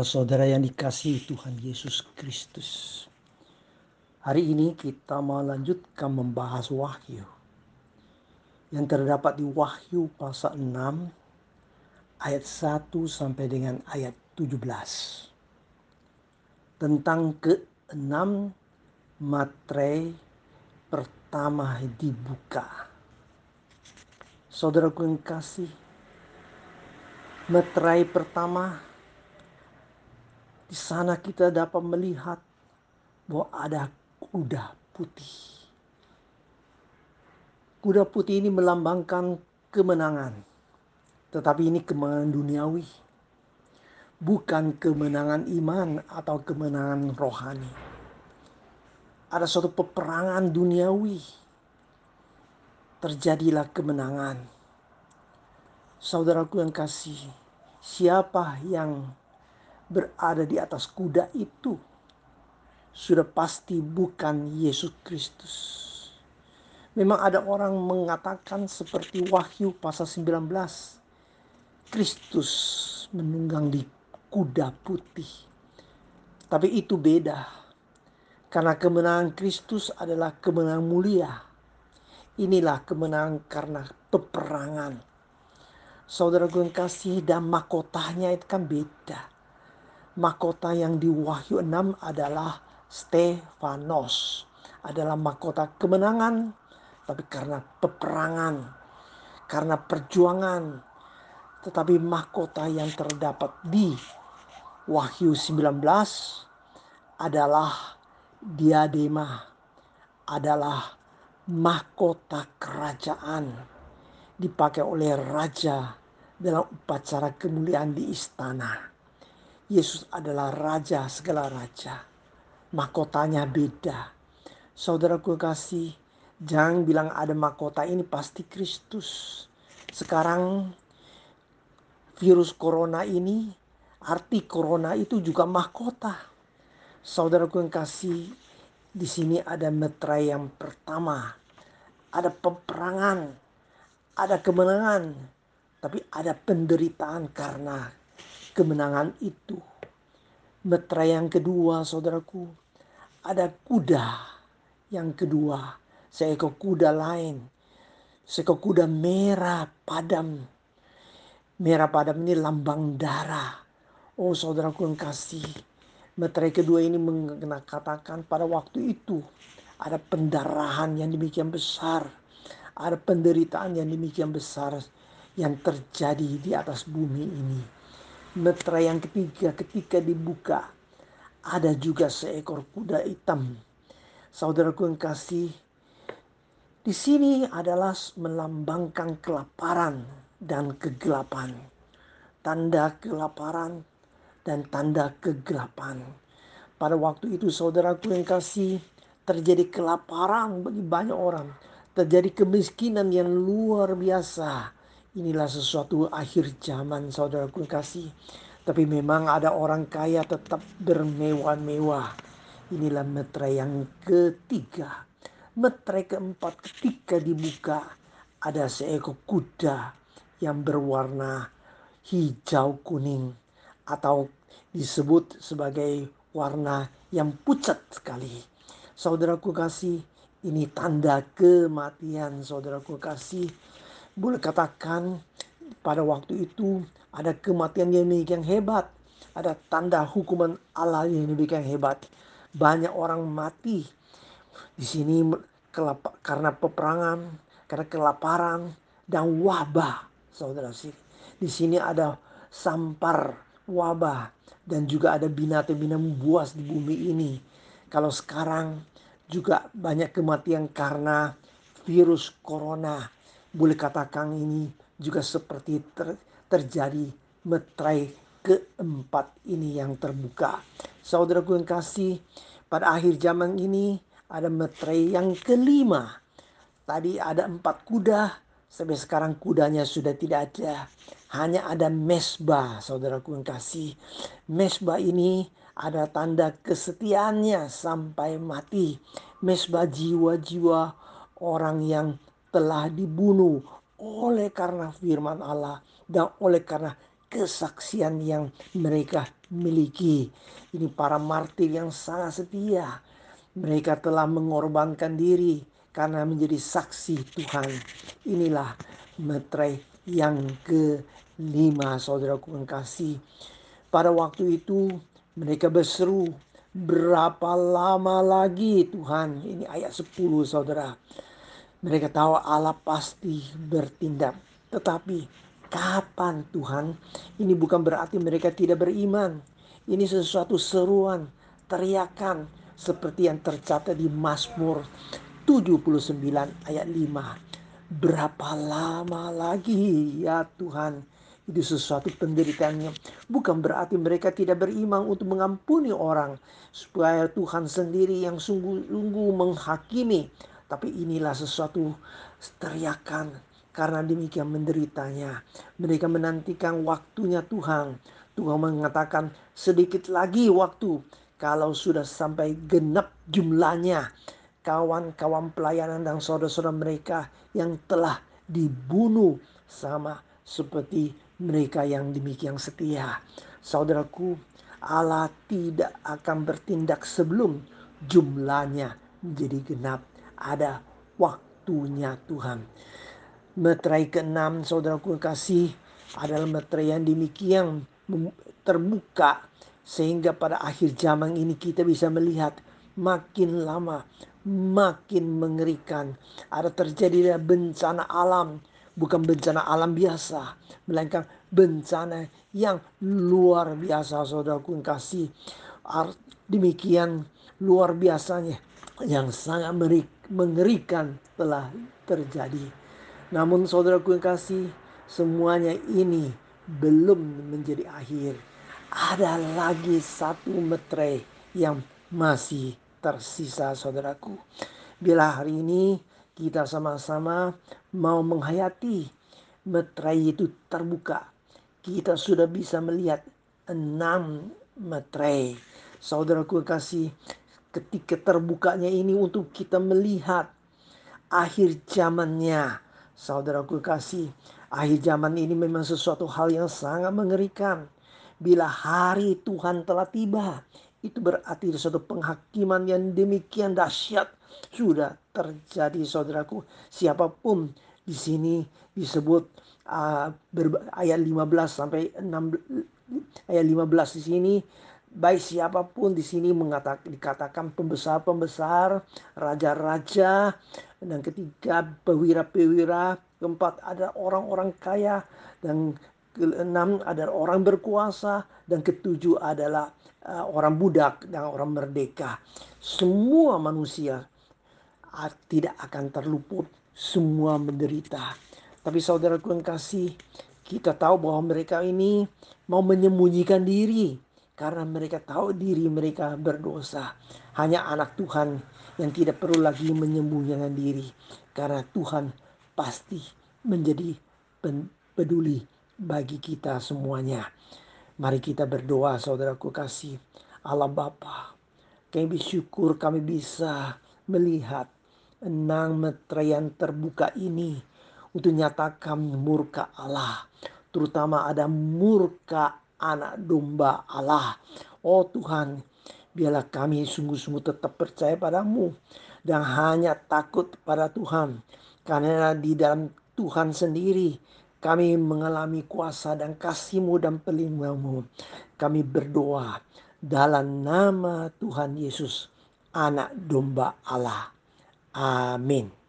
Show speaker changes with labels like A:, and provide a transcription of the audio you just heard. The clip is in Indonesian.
A: Saudara-saudara yang dikasihi Tuhan Yesus Kristus. Hari ini kita melanjutkan membahas Wahyu. Yang terdapat di Wahyu pasal 6 ayat 1 sampai dengan ayat 17. Tentang keenam materai pertama dibuka. Saudaraku yang kasih, materai pertama di sana kita dapat melihat bahwa ada kuda putih. Kuda putih ini melambangkan kemenangan. Tetapi ini kemenangan duniawi. Bukan kemenangan iman atau kemenangan rohani. Ada suatu peperangan duniawi. Terjadilah kemenangan. Saudaraku yang kasih, siapa yang berada di atas kuda itu sudah pasti bukan Yesus Kristus. Memang ada orang mengatakan seperti Wahyu pasal 19. Kristus menunggang di kuda putih. Tapi itu beda. Karena kemenangan Kristus adalah kemenangan mulia. Inilah kemenangan karena peperangan. Saudara gue kasih dan mahkotanya itu kan beda mahkota yang di Wahyu 6 adalah Stefanos. Adalah mahkota kemenangan, tapi karena peperangan, karena perjuangan. Tetapi mahkota yang terdapat di Wahyu 19 adalah diadema, adalah mahkota kerajaan dipakai oleh raja dalam upacara kemuliaan di istana. Yesus adalah raja segala raja. Mahkotanya beda. Saudaraku kasih, jangan bilang ada mahkota ini pasti Kristus. Sekarang virus corona ini, arti corona itu juga mahkota. Saudaraku yang kasih, di sini ada meterai yang pertama. Ada peperangan, ada kemenangan, tapi ada penderitaan karena kemenangan itu. Metra yang kedua, saudaraku, ada kuda yang kedua, seekor kuda lain, seekor kuda merah padam. Merah padam ini lambang darah. Oh saudaraku yang kasih, meterai kedua ini mengatakan pada waktu itu ada pendarahan yang demikian besar, ada penderitaan yang demikian besar yang terjadi di atas bumi ini Metra yang ketiga ketika dibuka ada juga seekor kuda hitam. Saudaraku yang kasih, di sini adalah melambangkan kelaparan dan kegelapan. Tanda kelaparan dan tanda kegelapan. Pada waktu itu saudaraku yang kasih terjadi kelaparan bagi banyak orang. Terjadi kemiskinan yang luar biasa Inilah sesuatu akhir zaman saudaraku kasih. Tapi memang ada orang kaya tetap bermewah-mewah. Inilah metre yang ketiga. Metre keempat ketika dibuka ada seekor kuda yang berwarna hijau kuning atau disebut sebagai warna yang pucat sekali. Saudaraku kasih, ini tanda kematian saudaraku kasih boleh katakan pada waktu itu ada kematian yang demikian hebat. Ada tanda hukuman Allah yang demikian hebat. Banyak orang mati di sini karena peperangan, karena kelaparan dan wabah, saudara sih. Di sini ada sampar wabah dan juga ada binatang-binatang buas di bumi ini. Kalau sekarang juga banyak kematian karena virus corona boleh katakan ini juga seperti ter, terjadi metrai keempat ini yang terbuka. Saudaraku yang kasih, pada akhir zaman ini ada metrai yang kelima. Tadi ada empat kuda, sampai sekarang kudanya sudah tidak ada. Hanya ada mesbah, saudaraku yang kasih. Mesbah ini ada tanda kesetiaannya sampai mati. Mesbah jiwa-jiwa orang yang telah dibunuh oleh karena firman Allah dan oleh karena kesaksian yang mereka miliki. Ini para martir yang sangat setia. Mereka telah mengorbankan diri karena menjadi saksi Tuhan. Inilah meterai yang kelima saudaraku kasih. Pada waktu itu mereka berseru, berapa lama lagi Tuhan? Ini ayat 10 saudara. Mereka tahu Allah pasti bertindak. Tetapi kapan Tuhan? Ini bukan berarti mereka tidak beriman. Ini sesuatu seruan, teriakan seperti yang tercatat di Mazmur 79 ayat 5. Berapa lama lagi ya Tuhan? Itu sesuatu penderitaannya. Bukan berarti mereka tidak beriman untuk mengampuni orang. Supaya Tuhan sendiri yang sungguh-sungguh menghakimi tapi inilah sesuatu teriakan karena demikian menderitanya. Mereka menantikan waktunya Tuhan. Tuhan mengatakan sedikit lagi waktu kalau sudah sampai genap jumlahnya kawan-kawan pelayanan dan saudara-saudara mereka yang telah dibunuh sama seperti mereka yang demikian setia. Saudaraku, Allah tidak akan bertindak sebelum jumlahnya menjadi genap ada waktunya Tuhan. Meterai keenam saudaraku kasih adalah meterai yang demikian terbuka sehingga pada akhir zaman ini kita bisa melihat makin lama makin mengerikan. Ada terjadi bencana alam, bukan bencana alam biasa, melainkan bencana yang luar biasa saudaraku kasih. Demikian luar biasanya yang sangat mengerikan telah terjadi. Namun saudaraku yang kasih, semuanya ini belum menjadi akhir. Ada lagi satu metre yang masih tersisa saudaraku. Bila hari ini kita sama-sama mau menghayati metre itu terbuka. Kita sudah bisa melihat enam metre. Saudaraku kasih ketika terbukanya ini untuk kita melihat akhir zamannya. Saudaraku kasih, akhir zaman ini memang sesuatu hal yang sangat mengerikan. Bila hari Tuhan telah tiba, itu berarti suatu penghakiman yang demikian dahsyat sudah terjadi saudaraku. Siapa pun di sini disebut uh, ayat 15 sampai 6 ayat 15 di sini baik siapa pun di sini mengatakan dikatakan pembesar-pembesar, raja-raja, dan ketiga pewira-pewira, keempat ada orang-orang kaya, dan keenam ada orang berkuasa, dan ketujuh adalah uh, orang budak dan orang merdeka. Semua manusia uh, tidak akan terluput, semua menderita. Tapi saudaraku yang kasih, kita tahu bahwa mereka ini mau menyembunyikan diri karena mereka tahu diri mereka berdosa. Hanya anak Tuhan yang tidak perlu lagi menyembunyikan diri karena Tuhan pasti menjadi peduli bagi kita semuanya. Mari kita berdoa saudaraku kasih Allah Bapa. Kami bersyukur kami bisa melihat enam meterai yang terbuka ini untuk nyatakan murka Allah. Terutama ada murka anak domba Allah. Oh Tuhan, biarlah kami sungguh-sungguh tetap percaya padamu dan hanya takut pada Tuhan. Karena di dalam Tuhan sendiri kami mengalami kuasa dan kasihmu dan pelindungmu. Kami berdoa dalam nama Tuhan Yesus, anak domba Allah. Amin.